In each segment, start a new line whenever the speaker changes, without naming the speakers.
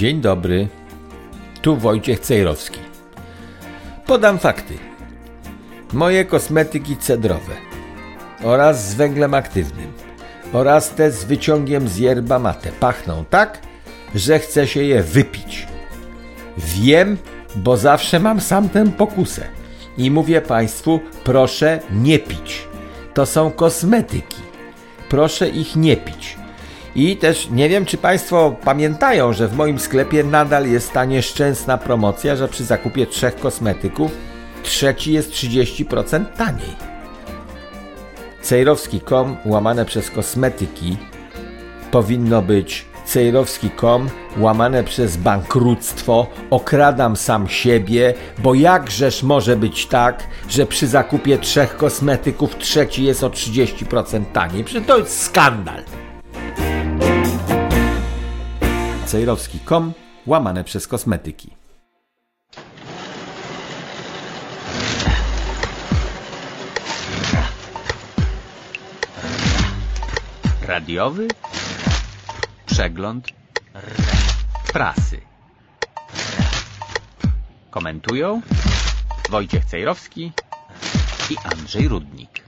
Dzień dobry, tu Wojciech Cejrowski. Podam fakty. Moje kosmetyki cedrowe oraz z węglem aktywnym oraz te z wyciągiem z yerba mate pachną tak, że chce się je wypić. Wiem, bo zawsze mam sam tę pokusę. I mówię Państwu, proszę nie pić. To są kosmetyki. Proszę ich nie pić. I też nie wiem, czy Państwo pamiętają, że w moim sklepie nadal jest ta nieszczęsna promocja, że przy zakupie trzech kosmetyków trzeci jest 30% taniej. Cejrowski.com łamane przez kosmetyki powinno być cejrowski.com łamane przez bankructwo, okradam sam siebie, bo jakżeż może być tak, że przy zakupie trzech kosmetyków trzeci jest o 30% taniej? Przecież to jest skandal. cejrowski.com łamane przez kosmetyki.
Radiowy przegląd prasy. Komentują Wojciech Cejrowski i Andrzej Rudnik.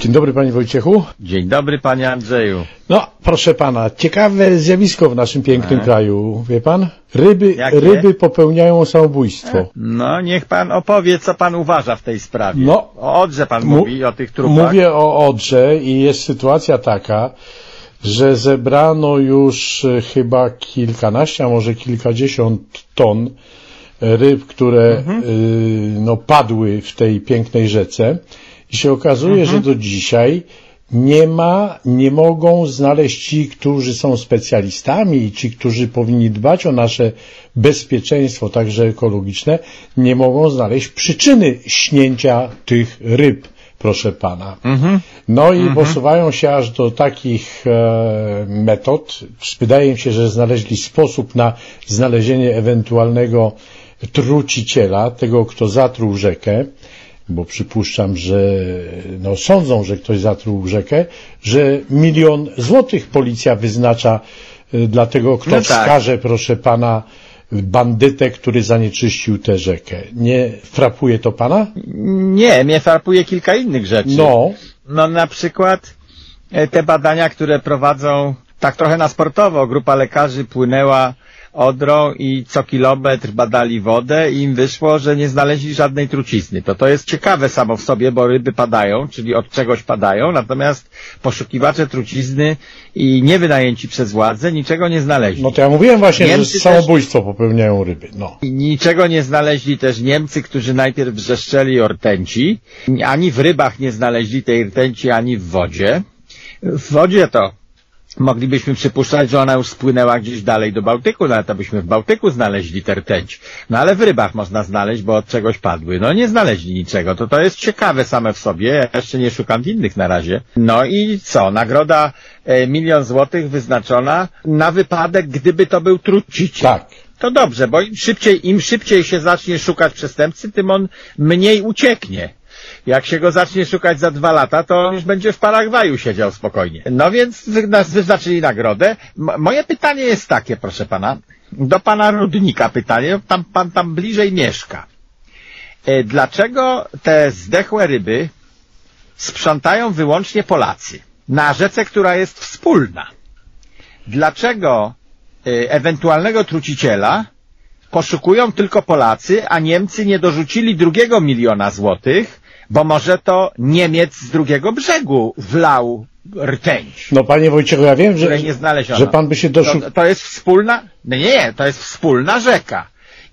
Dzień dobry panie Wojciechu.
Dzień dobry panie Andrzeju.
No, proszę pana, ciekawe zjawisko w naszym pięknym kraju, wie pan? Ryby,
Jakie?
ryby popełniają samobójstwo.
No niech pan opowie, co pan uważa w tej sprawie.
No.
o Odrze pan mówi, o tych trupach.
Mówię o Odrze i jest sytuacja taka, że zebrano już e, chyba kilkanaście, a może kilkadziesiąt ton ryb, które
Mhm.
y, no, padły w tej pięknej rzece i się okazuje,
Mhm.
że do dzisiaj nie ma, nie mogą znaleźć ci, którzy są specjalistami i ci, którzy powinni dbać o nasze bezpieczeństwo, także ekologiczne, nie mogą znaleźć przyczyny śnięcia tych ryb, proszę pana. No i posuwają się aż do takich e, metod. Wydaje mi się, że znaleźli sposób na znalezienie ewentualnego truciciela, tego, kto zatruł rzekę, bo przypuszczam, że no, sądzą, że ktoś zatruł rzekę, że milion złotych policja wyznacza e, dla tego, kto
No tak.
wskaże, proszę pana, bandytę, który zanieczyścił tę rzekę. Nie frapuje to pana?
Nie, mnie farpuje kilka innych rzeczy.
No,
No na przykład e, te badania, które prowadzą tak trochę na sportowo. Grupa lekarzy płynęła Odrą i co kilometr badali wodę i im wyszło, że nie znaleźli żadnej trucizny. To to jest ciekawe samo w sobie, bo ryby padają, czyli od czegoś padają, natomiast poszukiwacze trucizny i niewynajęci przez władze niczego nie znaleźli.
no to ja mówiłem właśnie,
Niemcy
że
też-
samobójstwo popełniają ryby. No.
Niczego nie znaleźli też Niemcy, którzy najpierw wrzeszczeli o rtęci. Ani w rybach nie znaleźli tej rtęci, ani w wodzie. W wodzie to moglibyśmy przypuszczać, że ona już spłynęła gdzieś dalej do Bałtyku, nawet to byśmy w Bałtyku znaleźli tę rtęć. No ale w rybach można znaleźć, bo od czegoś padły. No nie znaleźli niczego. To to jest ciekawe same w sobie. Ja jeszcze nie szukam innych na razie. No i co? Nagroda e, milion złotych wyznaczona na wypadek, gdyby to był truciciel.
Tak.
To dobrze, bo im szybciej, im szybciej się zacznie szukać przestępcy, tym on mniej ucieknie. Jak się go zacznie szukać za dwa lata, to on już będzie w Paragwaju siedział spokojnie. No więc wyznaczyli nagrodę. M- moje pytanie jest takie, proszę pana. Do pana Rudnika pytanie, tam pan tam bliżej mieszka. E, Dlaczego te zdechłe ryby sprzątają wyłącznie Polacy? Na rzece, która jest wspólna. Dlaczego y, ewentualnego truciciela poszukują tylko Polacy, a Niemcy nie dorzucili drugiego miliona złotych, bo może to Niemiec z drugiego brzegu wlał rtęć,
No panie Wojciechu, ja wiem, że, że pan by się doszukał.
To, to jest wspólna, nie, nie, to jest wspólna rzeka.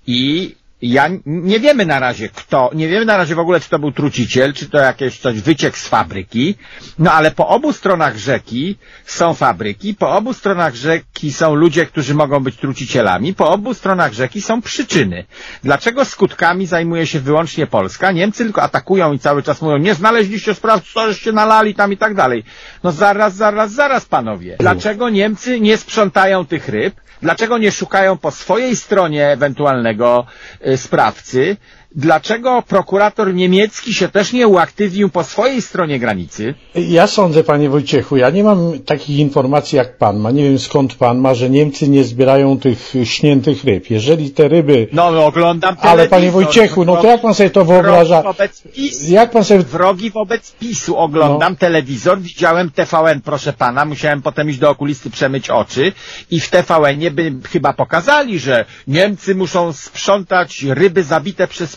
I ja nie wiemy na razie kto, nie wiemy na razie w ogóle czy to był truciciel, czy to jakieś coś wyciek z fabryki, no ale po obu stronach rzeki są fabryki, po obu stronach rzeki są ludzie, którzy mogą być trucicielami, po obu stronach rzeki są przyczyny. Dlaczego skutkami zajmuje się wyłącznie Polska? Niemcy tylko atakują i cały czas mówią, nie znaleźliście spraw, co żeście nalali tam i tak dalej. No zaraz, zaraz, zaraz panowie. Dlaczego Niemcy nie sprzątają tych ryb? Dlaczego nie szukają po swojej stronie ewentualnego sprawcy? Dlaczego prokurator niemiecki się też nie uaktywnił po swojej stronie granicy?
Ja sądzę, panie Wojciechu, ja nie mam takich informacji jak pan ma. Nie wiem skąd pan ma, że Niemcy nie zbierają tych śniętych ryb. Jeżeli te ryby...
No, oglądam telewizor.
Ale panie Wojciechu, no to jak pan sobie to wyobraża?
Wrogi wobec PiS.
Jak pan sobie...
Wrogi wobec PiSu oglądam telewizor, widziałem TVN, proszę pana, musiałem potem iść do okulisty przemyć oczy i w TVN-ie by chyba pokazali, że Niemcy muszą sprzątać ryby zabite przez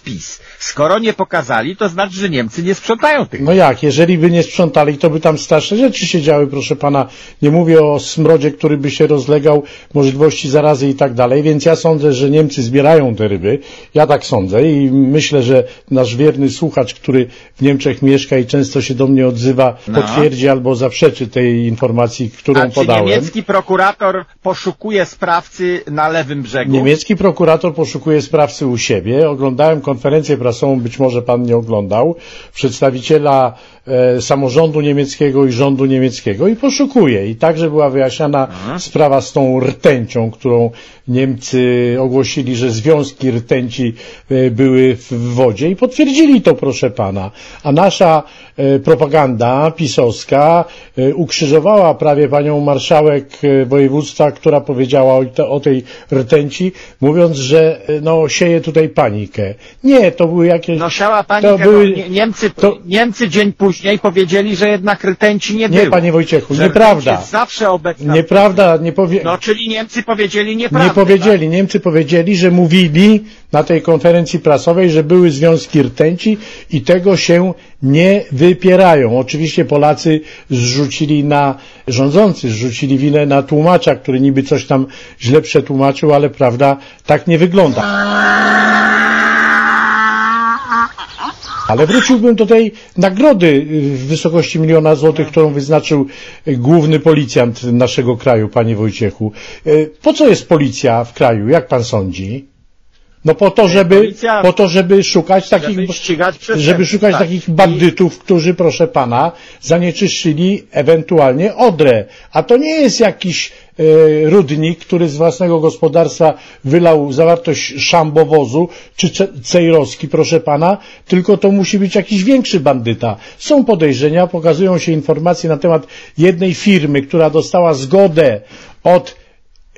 Skoro nie pokazali, to znaczy, że Niemcy nie sprzątają tych
No jak, jeżeli by nie sprzątali, to by tam straszne rzeczy się działy, proszę pana. Nie mówię o smrodzie, który by się rozlegał, możliwości zarazy i tak dalej, więc ja sądzę, że Niemcy zbierają te ryby. Ja tak sądzę i myślę, że nasz wierny słuchacz, który w Niemczech mieszka i często się do mnie odzywa,
No.
potwierdzi albo zaprzeczy tej informacji, którą
A czy
podałem.
niemiecki prokurator poszukuje sprawcy na lewym brzegu?
Niemiecki prokurator poszukuje sprawcy u siebie. Oglądałem konferencję prasową, być może pan nie oglądał, przedstawiciela e, samorządu niemieckiego i rządu niemieckiego i poszukuje. I także była wyjaśniana sprawa z tą rtęcią, którą Niemcy ogłosili, że związki rtęci e, były w wodzie i potwierdzili to, proszę pana. A nasza e, propaganda pisowska e, ukrzyżowała prawie panią marszałek województwa, która powiedziała o, te, o tej rtęci, mówiąc, że no, sieje tutaj panikę. Nie, to były jakieś...
No siała panikę,
To były-
no, nie, Niemcy,
to-
Niemcy dzień później powiedzieli, że jednak rtęci nie,
Nie,
było.
panie Wojciechu, nieprawda.
zawsze obecna.
Nieprawda, nie powie...
No czyli Niemcy powiedzieli nieprawdę.
Nie powiedzieli. Niemcy powiedzieli, że mówili na tej konferencji prasowej, że były związki rtęci i tego się nie wypierają. Oczywiście Polacy zrzucili na rządzący, zrzucili winę na tłumacza, który niby coś tam źle przetłumaczył, ale prawda tak nie wygląda. Ale wróciłbym do tej nagrody w wysokości miliona złotych, którą wyznaczył główny policjant naszego kraju, panie Wojciechu. E, Po co jest policja w kraju, jak pan sądzi? No po to, żeby,
policja-
po to, żeby szukać takich,
Żeby
żeby szukać
tak.
takich bandytów, którzy, proszę pana, zanieczyszczyli ewentualnie Odrę. A to nie jest jakiś rudnik, który z własnego gospodarstwa wylał zawartość szambowozu czy ce- cejrowski, proszę pana, tylko to musi być jakiś większy bandyta. Są podejrzenia, pokazują się informacje na temat jednej firmy, która dostała zgodę od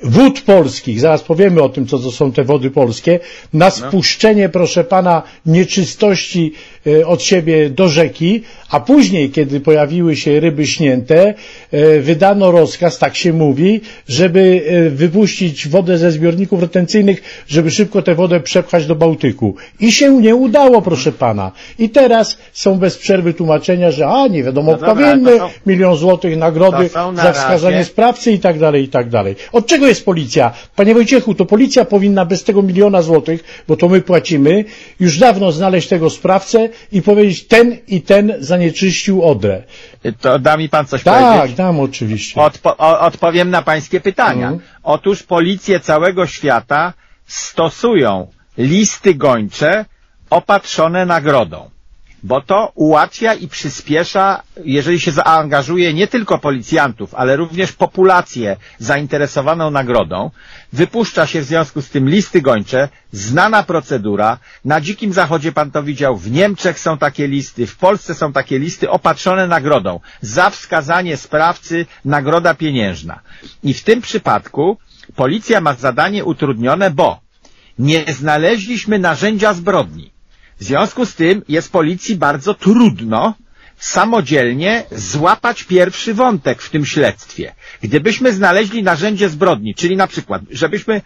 wód polskich, zaraz powiemy o tym, co to są te wody polskie, na spuszczenie, proszę pana, nieczystości e, od siebie do rzeki, a później, kiedy pojawiły się ryby śnięte, e, wydano rozkaz, tak się mówi, żeby e, wypuścić wodę ze zbiorników retencyjnych, żeby szybko tę wodę przepchać do Bałtyku. I się nie udało, proszę pana. I teraz są bez przerwy tłumaczenia, że a, nie wiadomo,
No dobra, są-
milion złotych nagrody
na
za wskazanie
razie-
sprawcy i tak dalej, i tak dalej. Od czego jest policja? Panie Wojciechu, to policja powinna bez tego miliona złotych, bo to my płacimy, już dawno znaleźć tego sprawcę i powiedzieć, ten i ten zanieczyścił Odrę.
To da mi pan coś
Tak,
powiedzieć?
dam oczywiście.
Odpo odpowiem na pańskie pytania.
Mhm.
Otóż policje całego świata stosują listy gończe opatrzone nagrodą. Bo to ułatwia i przyspiesza, jeżeli się zaangażuje nie tylko policjantów, ale również populację zainteresowaną nagrodą, wypuszcza się w związku z tym listy gończe, znana procedura, na dzikim zachodzie pan to widział, w Niemczech są takie listy, w Polsce są takie listy opatrzone nagrodą. Za wskazanie sprawcy nagroda pieniężna. I w tym przypadku policja ma zadanie utrudnione, bo nie znaleźliśmy narzędzia zbrodni. W związku z tym jest policji bardzo trudno samodzielnie złapać pierwszy wątek w tym śledztwie. Gdybyśmy znaleźli narzędzie zbrodni, czyli na przykład, żebyśmy,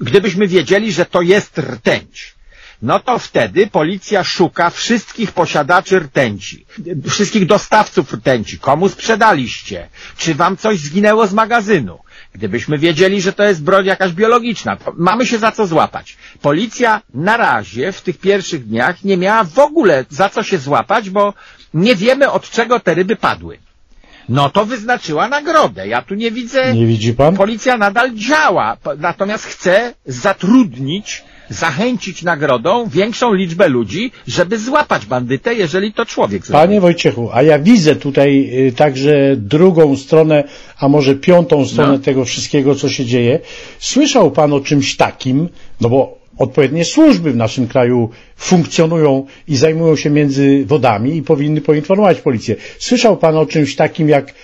gdybyśmy wiedzieli, że to jest rtęć, no to wtedy policja szuka wszystkich posiadaczy rtęci, wszystkich dostawców rtęci, komu sprzedaliście, czy wam coś zginęło z magazynu. Gdybyśmy wiedzieli, że to jest broń jakaś biologiczna, to mamy się za co złapać. Policja na razie w tych pierwszych dniach nie miała w ogóle za co się złapać, bo nie wiemy od czego te ryby padły. No to wyznaczyła nagrodę. Ja tu nie widzę.
Nie widzi pan?
Policja nadal działa, natomiast chce zatrudnić, zachęcić nagrodą większą liczbę ludzi, żeby złapać bandytę, jeżeli to człowiek zrobi.
Panie Wojciechu, a ja widzę tutaj y, także drugą stronę, a może piątą stronę
No.
tego wszystkiego, co się dzieje. Słyszał pan o czymś takim, no bo odpowiednie służby w naszym kraju funkcjonują i zajmują się między wodami i powinny poinformować policję. Słyszał Pan o czymś takim jak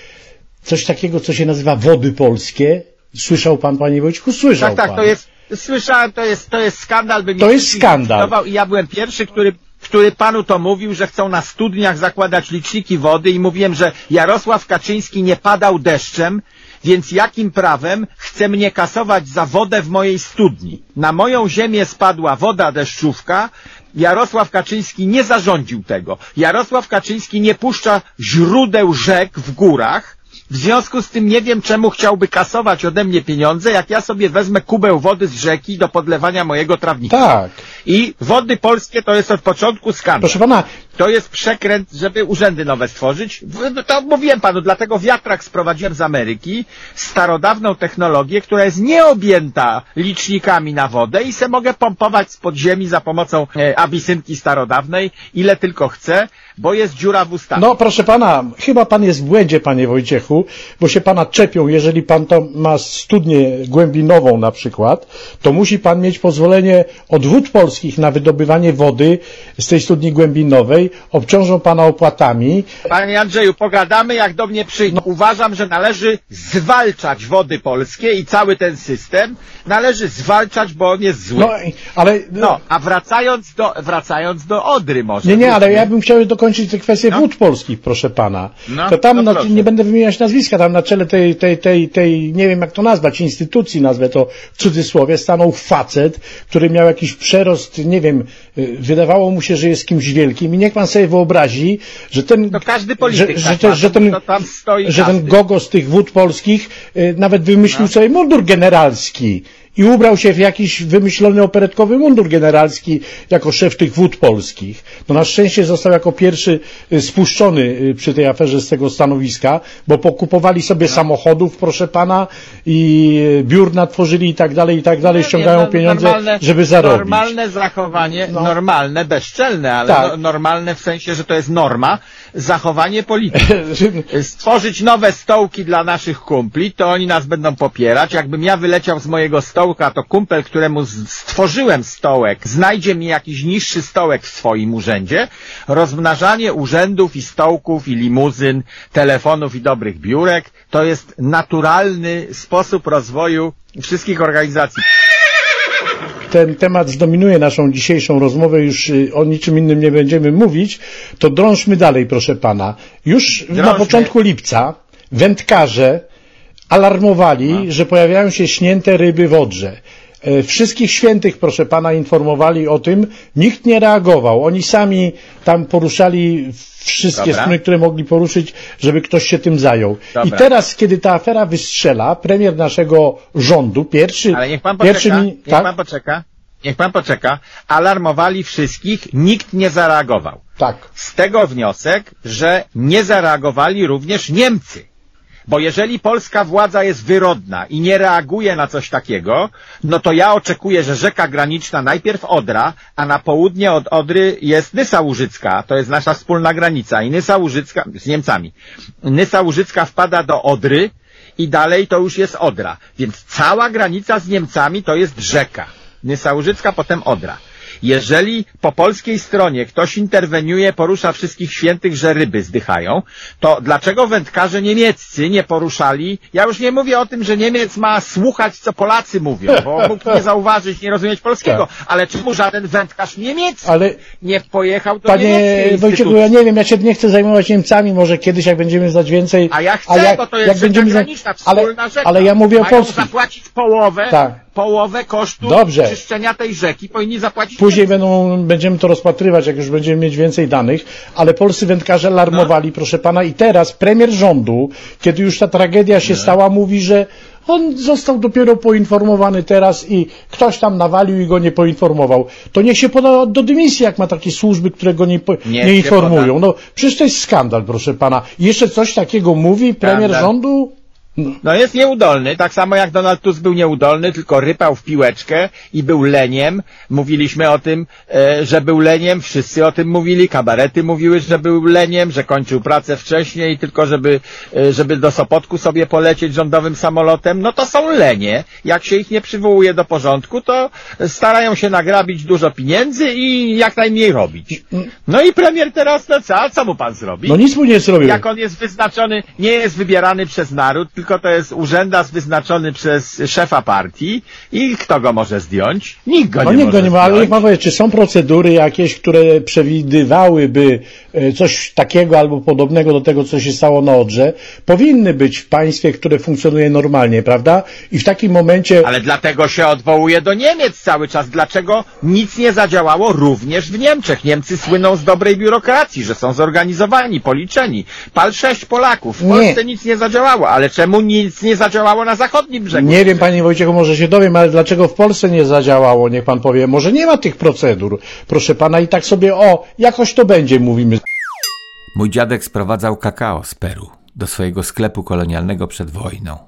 coś takiego, co się nazywa wody polskie? Słyszał Pan, Panie Wojciechu? Słyszał
Tak, tak,
pan.
to jest, słyszałem, to jest, to jest skandal. By
To jest skandal.
I ja byłem pierwszy, który, który panu to mówił, że chcą na studniach zakładać liczniki wody i mówiłem, że Jarosław Kaczyński nie padał deszczem, więc jakim prawem chce mnie kasować za wodę w mojej studni? Na moją ziemię spadła woda deszczówka, Jarosław Kaczyński nie zarządził tego. Jarosław Kaczyński nie puszcza źródeł rzek w górach, w związku z tym nie wiem, czemu chciałby kasować ode mnie pieniądze, jak ja sobie wezmę kubeł wody z rzeki do podlewania mojego trawnika.
Tak.
I wody polskie to jest od początku skandal.
Proszę Pana,
To jest przekręt, żeby urzędy nowe stworzyć. W- To mówiłem panu, dlatego wiatrak sprowadziłem z Ameryki, starodawną technologię, która jest nieobjęta licznikami na wodę i se mogę pompować z podziemi za pomocą e, abisynki starodawnej, ile tylko chcę, bo jest dziura w ustawie.
No proszę pana, chyba pan jest w błędzie, panie Wojciechu, bo się pana czepią. Jeżeli pan to ma studnię głębinową na przykład, to musi pan mieć pozwolenie od wód polskich na wydobywanie wody z tej studni głębinowej. Obciążą pana opłatami.
Panie Andrzeju, pogadamy jak do mnie przyjdą. Uważam, że należy zwalczać wody polskie i cały ten system należy zwalczać, bo on jest zły.
No,
No,
ale...
a wracając do, wracając do Odry może.
Nie, nie, ale ja bym chciał dokończyć tę kwestię
No.
wód polskich, proszę pana.
No,
to tam,
no proszę.
nie będę wymieniać nazwiska, tam na czele tej, tej, tej, tej, nie wiem jak to nazwać, instytucji, nazwę to w cudzysłowie, stanął facet, który miał jakiś przerost, nie wiem, y, wydawało mu się, że jest kimś wielkim i niech pan sobie wyobrazi, że ten,
To każdy polityk
że,
tak
że, ten,
ma,
że ten, że ten gogo z tych wód polskich y, nawet wymyślił
No.
sobie mundur generalski i ubrał się w jakiś wymyślony operetkowy mundur generalski jako szef tych wód polskich. No na szczęście został jako pierwszy y, spuszczony y, przy tej aferze z tego stanowiska, bo pokupowali sobie samochodów, proszę pana, i biur natworzyli i tak dalej, i tak dalej, ściągają
no,
pieniądze,
normalne-
żeby zarobić.
Normalne zachowanie,
No.
normalne, bezczelne, ale
Tak.
no, normalne w sensie, że to jest norma, zachowanie polityki. Stworzyć nowe stołki dla naszych kumpli, to oni nas będą popierać. Jakbym ja wyleciał z mojego stołka, to kumpel, któremu stworzyłem stołek, znajdzie mi jakiś niższy stołek w swoim urzędzie. Rozmnażanie urzędów i stołków i limuzyn, telefonów i dobrych biurek, to jest naturalny sposób rozwoju wszystkich organizacji
ten temat zdominuje naszą dzisiejszą rozmowę, już y, o niczym innym nie będziemy mówić, to drążmy dalej, proszę pana. Już na
Drążmy.
początku lipca wędkarze alarmowali,
No.
że pojawiają się śnięte ryby w Odrze. E, Wszystkich świętych, proszę pana, informowali o tym. Nikt nie reagował. Oni sami tam poruszali wszystkie
Dobra.
strony, które mogli poruszyć, żeby ktoś się tym zajął.
Dobra.
I teraz, kiedy ta afera wystrzela, premier naszego rządu, pierwszy,
Ale niech pan
pierwszy
poczeka,
mi-
niech
tak,
pan poczeka, niech pan poczeka. Alarmowali wszystkich, nikt nie zareagował.
tak.
Z tego wniosek, że nie zareagowali również Niemcy. Bo jeżeli polska władza jest wyrodna i nie reaguje na coś takiego, no to ja oczekuję, że rzeka graniczna najpierw Odra, a na południe od Odry jest Nysa Łużycka, to jest nasza wspólna granica i Nysa Łużycka, z Niemcami, Nysa Łużycka wpada do Odry i dalej to już jest Odra. Więc cała granica z Niemcami to jest rzeka. Nysa Łużycka, potem Odra. Jeżeli po polskiej stronie ktoś interweniuje, porusza wszystkich świętych, że ryby zdychają, to dlaczego wędkarze niemieccy nie poruszali? Ja już nie mówię o tym, że Niemiec ma słuchać, co Polacy mówią, bo mógł nie zauważyć, nie rozumieć polskiego, ale czemu żaden wędkarz niemiecki
Ale
nie pojechał do
Panie Wojciechu, ja nie wiem, ja się nie chcę zajmować Niemcami, może kiedyś jak będziemy znać więcej.
A ja chcę,
jak,
bo to jest
jak będziemy zna-
graniczna,
ale,
wspólna rzeka.
ale ja mówię o
Mają
Polsce.
zapłacić połowę,
Tak.
Połowę kosztu
Dobrze.
czyszczenia tej rzeki, powinni zapłacić
Później będą, będziemy to rozpatrywać, jak już będziemy mieć więcej danych, ale polscy wędkarze alarmowali, proszę pana, i teraz premier rządu, kiedy już ta tragedia się stała, mówi, że on został dopiero poinformowany teraz i ktoś tam nawalił i go nie poinformował. To niech się poda do dymisji, jak ma takie służby, które go nie, nie informują. No przecież to jest skandal, proszę pana. I jeszcze coś takiego mówi premier
Skandal.
rządu?
No jest nieudolny, tak samo jak Donald Tusk był nieudolny, tylko rypał w piłeczkę i był leniem. Mówiliśmy o tym, e, że był leniem, wszyscy o tym mówili, kabarety mówiły, że był leniem, że kończył pracę wcześniej, tylko żeby, e, żeby do Sopotku sobie polecieć rządowym samolotem. No to są lenie. Jak się ich nie przywołuje do porządku, to starają się nagrabić dużo pieniędzy i jak najmniej robić. No i premier teraz, no co, a co mu pan zrobi?
No nic mu nie zrobił.
Jak on jest wyznaczony, nie jest wybierany przez naród, tylko to jest urzędas wyznaczony przez szefa partii i kto go może zdjąć? Nikt go
No
nie
nikt
może
go nie ma, ale
zdjąć.
pan powie, czy są procedury jakieś, które przewidywałyby e, coś takiego albo podobnego do tego, co się stało na Odrze? Powinny być w państwie, które funkcjonuje normalnie, prawda? I w takim momencie...
Ale dlatego się odwołuje do Niemiec cały czas. Dlaczego nic nie zadziałało również w Niemczech? Niemcy słyną z dobrej biurokracji, że są zorganizowani, policzeni. Pal sześć Polaków. W
Nie.
Polsce nic nie zadziałało. Ale czemu nic nie zadziałało na zachodnim brzegu?
Nie wiem, panie Wojciechu, może się dowiem, ale dlaczego w Polsce nie zadziałało, niech pan powie. Może nie ma tych procedur, proszę pana, i tak sobie, o, jakoś to będzie, mówimy.
Mój dziadek sprowadzał kakao z Peru do swojego sklepu kolonialnego przed wojną.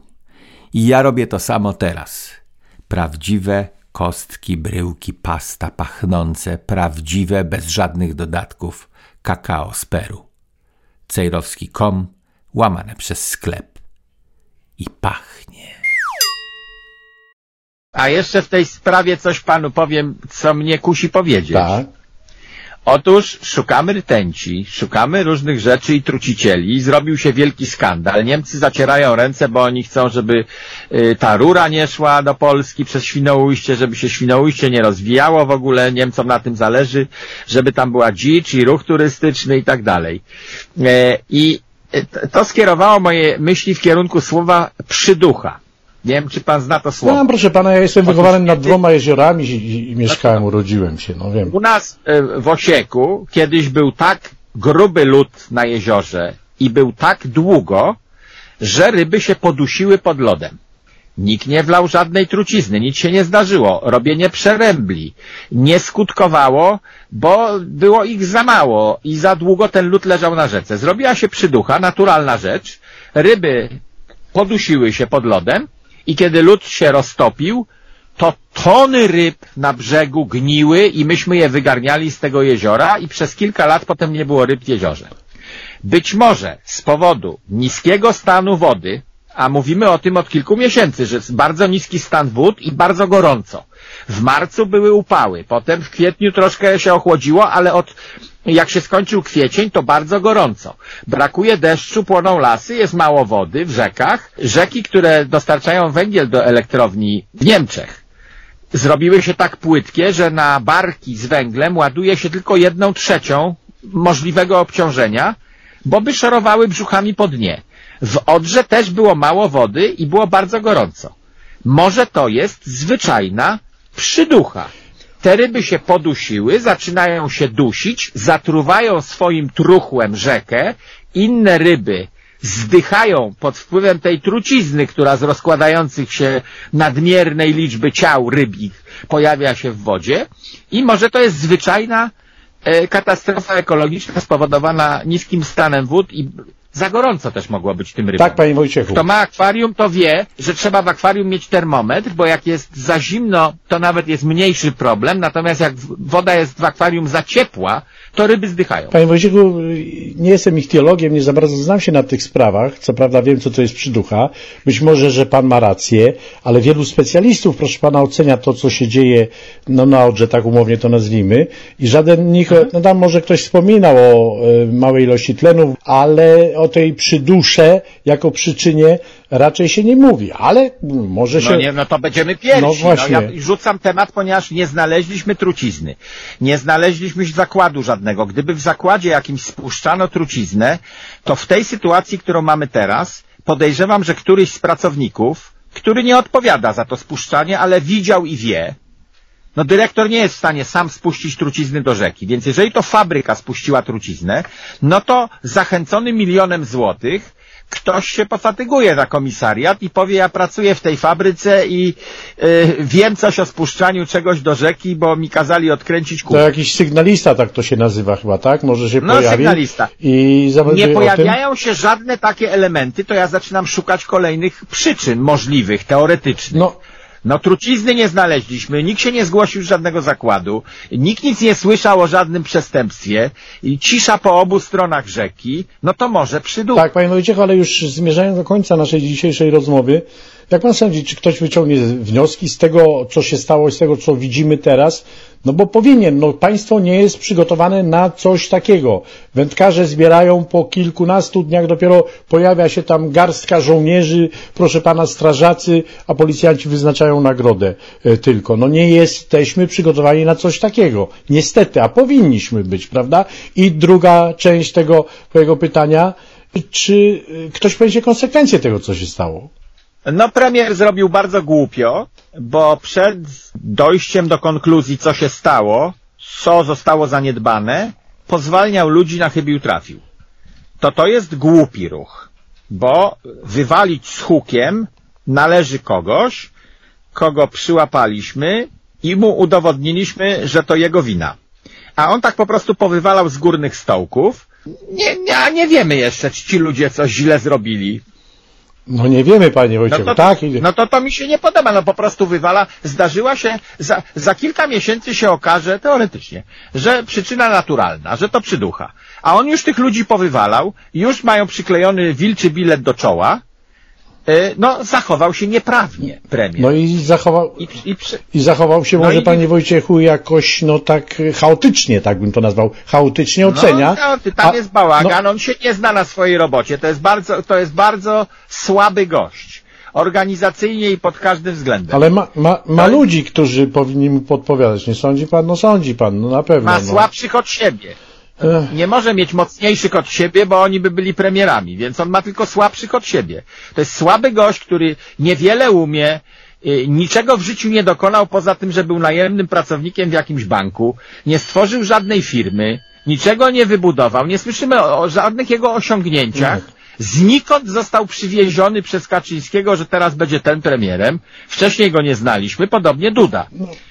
I ja robię to samo teraz. Prawdziwe kostki, bryłki, pasta pachnące, prawdziwe, bez żadnych dodatków, kakao z Peru. Cejrowski.com, łamane przez sklep. I pachnie.
A jeszcze w tej sprawie coś panu powiem, co mnie kusi powiedzieć.
Tak.
Otóż szukamy rtęci, szukamy różnych rzeczy i trucicieli. Zrobił się wielki skandal. Niemcy zacierają ręce, bo oni chcą, żeby y, ta rura nie szła do Polski przez Świnoujście, żeby się Świnoujście nie rozwijało w ogóle. Niemcom na tym zależy, żeby tam była dzicz i ruch turystyczny i tak dalej. E, I to skierowało moje myśli w kierunku słowa przyducha. Nie wiem, czy pan zna to słowo.
No, proszę pana, ja jestem
Otóż
wychowany nad
kiedy-
dwoma jeziorami i, i, mieszkałem, urodziłem się, no wiem.
U nas e, w Osieku kiedyś był tak gruby lód na jeziorze i był tak długo, że ryby się podusiły pod lodem. Nikt nie wlał żadnej trucizny, nic się nie zdarzyło. Robienie przerębli nie skutkowało, bo było ich za mało i za długo ten lód leżał na rzece. Zrobiła się przyducha, naturalna rzecz. Ryby podusiły się pod lodem i kiedy lód się roztopił, to tony ryb na brzegu gniły i myśmy je wygarniali z tego jeziora i przez kilka lat potem nie było ryb w jeziorze. Być może z powodu niskiego stanu wody, a mówimy o tym od kilku miesięcy, że jest bardzo niski stan wód i bardzo gorąco. W marcu były upały, potem w kwietniu troszkę się ochłodziło, ale od jak się skończył kwiecień, to bardzo gorąco. Brakuje deszczu, płoną lasy, jest mało wody w rzekach. Rzeki, które dostarczają węgiel do elektrowni w Niemczech, zrobiły się tak płytkie, że na barki z węglem ładuje się tylko jedną trzecią możliwego obciążenia, bo by szorowały brzuchami po dnie. W Odrze też było mało wody i było bardzo gorąco. Może to jest zwyczajna przyducha. Te ryby się podusiły, zaczynają się dusić, zatruwają swoim truchłem rzekę, inne ryby zdychają pod wpływem tej trucizny, która z rozkładających się nadmiernej liczby ciał rybich pojawia się w wodzie i może to jest zwyczajna e, katastrofa ekologiczna spowodowana niskim stanem wód i za gorąco też mogło być tym rybom.
Tak, panie Wojciechu.
Kto ma akwarium, to wie, że trzeba w akwarium mieć termometr, bo jak jest za zimno, to nawet jest mniejszy problem, natomiast jak woda jest w akwarium za ciepła, to ryby zdychają.
Panie Wojciechu, nie jestem ichtiologiem, nie za bardzo znam się na tych sprawach. Co prawda wiem, co to jest przyducha. Być może, że pan ma rację, ale wielu specjalistów, proszę pana, ocenia to, co się dzieje no, na Odrze, tak umownie to nazwijmy. I żaden z nich, no tam może ktoś wspominał o e, małej ilości tlenów, ale o tej przydusze jako przyczynie raczej się nie mówi. Ale może się...
No nie, no to będziemy pierwsi.
No
No
właśnie.
ja rzucam temat, ponieważ nie znaleźliśmy trucizny. Nie znaleźliśmy zakładu żadnego. Gdyby w zakładzie jakimś spuszczano truciznę, to w tej sytuacji, którą mamy teraz, podejrzewam, że któryś z pracowników, który nie odpowiada za to spuszczanie, ale widział i wie, no dyrektor nie jest w stanie sam spuścić trucizny do rzeki, więc jeżeli to fabryka spuściła truciznę, no to zachęcony milionem złotych ktoś się pofatyguje na komisariat i powie, ja pracuję w tej fabryce i y, wiem coś o spuszczaniu czegoś do rzeki, bo mi kazali odkręcić
To
kurek.
jakiś sygnalista, tak to się nazywa chyba, tak? Może się
No,
pojawi.
sygnalista.
I
Nie pojawiają się żadne takie elementy, to ja zaczynam szukać kolejnych przyczyn możliwych, teoretycznych.
No,
No trucizny nie znaleźliśmy, nikt się nie zgłosił żadnego zakładu, nikt nic nie słyszał o żadnym przestępstwie, i cisza po obu stronach rzeki, no to może przydół.
tak, panie Wojciechu, ale już zmierzając do końca naszej dzisiejszej rozmowy, jak pan sądzi, czy ktoś wyciągnie wnioski z tego, co się stało, z tego, co widzimy teraz? No bo powinien, no państwo nie jest przygotowane na coś takiego. Wędkarze zbierają po kilkunastu dniach, dopiero pojawia się tam garstka żołnierzy, proszę pana, strażacy, a policjanci wyznaczają nagrodę e, tylko. No nie jesteśmy przygotowani na coś takiego. Niestety, a powinniśmy być, prawda? I druga część tego twojego pytania, czy e, ktoś poniesie konsekwencje tego, co się stało?
No premier zrobił bardzo głupio, bo przed dojściem do konkluzji, co się stało, co zostało zaniedbane, pozwalniał ludzi na chybił trafił. To to jest głupi ruch, bo wywalić z hukiem należy kogoś, kogo przyłapaliśmy i mu udowodniliśmy, że to jego wina. A on tak po prostu powywalał z górnych stołków. Nie, nie, nie wiemy jeszcze, czy ci ludzie coś źle zrobili.
No nie wiemy, panie
No
Wojciechu,
to,
tak?
No to to mi się nie podoba, no po prostu wywala. Zdarzyła się, za, za kilka miesięcy się okaże, teoretycznie, że przyczyna naturalna, że to przyducha. A on już tych ludzi powywalał, już mają przyklejony wilczy bilet do czoła, no zachował się nieprawnie premier.
No i zachował,
I, i przy...
i zachował się
No
może,
i-
panie Wojciechu, jakoś, no tak e, chaotycznie, tak bym to nazwał. Chaotycznie ocenia.
No, no, ty, tam
A-
jest bałagan, on się nie zna na swojej robocie. To jest bardzo, to jest bardzo słaby gość. Organizacyjnie i pod każdym względem.
Ale ma, ma, ma ludzi, którzy powinni mu podpowiadać. Nie sądzi pan? No sądzi pan, no na pewno.
Ma
no.
słabszych od siebie. Nie może mieć mocniejszych od siebie, bo oni by byli premierami, więc on ma tylko słabszych od siebie. To jest słaby gość, który niewiele umie, y, niczego w życiu nie dokonał poza tym, że był najemnym pracownikiem w jakimś banku, nie stworzył żadnej firmy, niczego nie wybudował, nie słyszymy o żadnych jego osiągnięciach. Znikąd został przywieziony przez Kaczyńskiego, że teraz będzie ten premierem. Wcześniej go nie znaliśmy, podobnie Duda.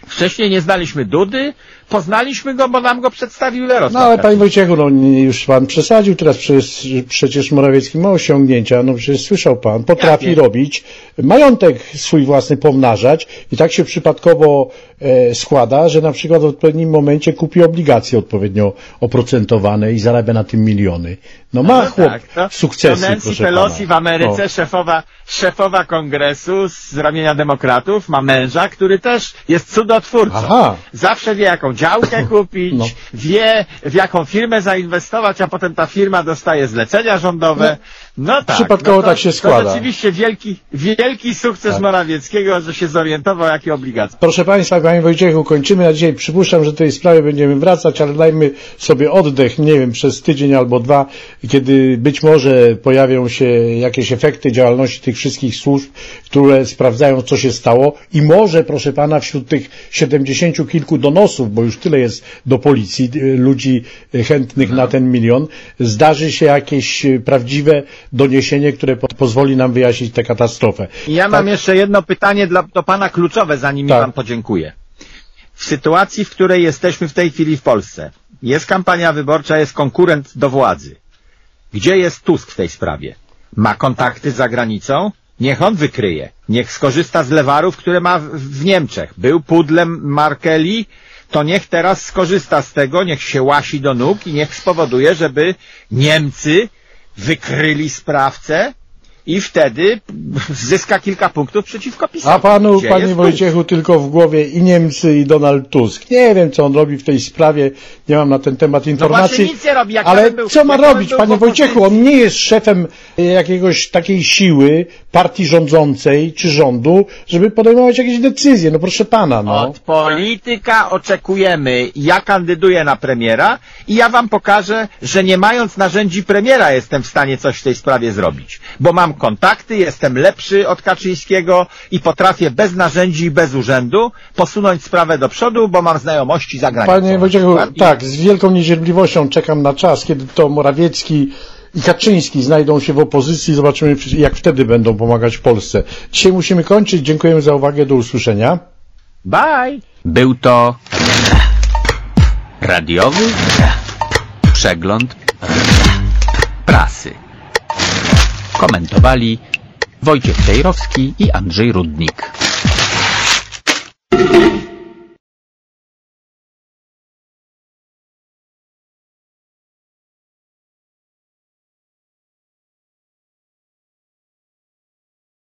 Wcześniej nie znaliśmy Dudy, poznaliśmy go, bo nam go przedstawił Jarosław
No ale panie. Wojciechu, no już pan przesadził, teraz przecież, przecież Morawiecki ma osiągnięcia, no przecież słyszał pan, potrafi
Jakie?
robić, majątek swój własny pomnażać i tak się przypadkowo e, składa, że na przykład w odpowiednim momencie kupi obligacje odpowiednio oprocentowane i zarabia na tym miliony. No ma
No
chłop
tak, to-
sukcesy,
to Nancy Pelosi
pana.
w Ameryce,
No.
szefowa, szefowa kongresu z ramienia demokratów, ma męża, który też jest cudotwórcą.
Aha.
Zawsze wie, jaką działkę kupić,
No.
wie, w jaką firmę zainwestować, a potem ta firma dostaje zlecenia rządowe. No, tak.
Przypadkowo
no to,
tak się
To
składa.
rzeczywiście wielki, wielki sukces
Tak.
Morawieckiego, że się zorientował, jakie obligacje.
Proszę Państwa, Panie Wojciechu, kończymy na dzisiaj. Przypuszczam, że do tej sprawy będziemy wracać, ale dajmy sobie oddech, nie wiem, przez tydzień albo dwa, kiedy być może pojawią się jakieś efekty działalności tych wszystkich służb, które sprawdzają, co się stało i może, proszę Pana, wśród tych siedemdziesięciu kilku donosów, bo już tyle jest do policji, y, ludzi chętnych na ten milion, zdarzy się jakieś y, prawdziwe doniesienie, które po pozwoli nam wyjaśnić tę katastrofę.
Ja mam jeszcze jedno pytanie dla, do pana kluczowe, zanim
Tak.
mi pan podziękuję. W sytuacji, w której jesteśmy w tej chwili w Polsce, jest kampania wyborcza, jest konkurent do władzy. Gdzie jest Tusk w tej sprawie? Ma kontakty za granicą? Niech on wykryje. Niech skorzysta z lewarów, które ma w Niemczech. Był pudlem Markeli, to niech teraz skorzysta z tego, niech się łasi do nóg i niech spowoduje, żeby Niemcy wykryli sprawcę i wtedy zyska kilka punktów przeciwko PiSowi.
A panu,
Gdzie
panie Wojciechu, tylko w głowie i Niemcy, i Donald Tusk. Nie wiem, co on robi w tej sprawie, nie mam na ten temat informacji.
No nic nie robi, jak
ale
był-
co ma robić, panie? Wojciechu? On nie jest szefem jakiegoś takiej siły, partii rządzącej czy rządu, żeby podejmować jakieś decyzje. No proszę pana, no.
Od polityka oczekujemy. Ja kandyduję na premiera i ja wam pokażę, że nie mając narzędzi premiera jestem w stanie coś w tej sprawie zrobić. Bo mam kontakty, jestem lepszy od Kaczyńskiego i potrafię bez narzędzi i bez urzędu posunąć sprawę do przodu, bo mam znajomości za granicą.
Panie Wojciechu, tak, z wielką niecierpliwością czekam na czas, kiedy to Morawiecki i Kaczyński znajdą się w opozycji, zobaczymy jak wtedy będą pomagać Polsce. Dzisiaj musimy kończyć. Dziękujemy za uwagę. Do usłyszenia.
Bye!
Był to radiowy przegląd prasy. Komentowali Wojciech Tejrowski i Andrzej Rudnik.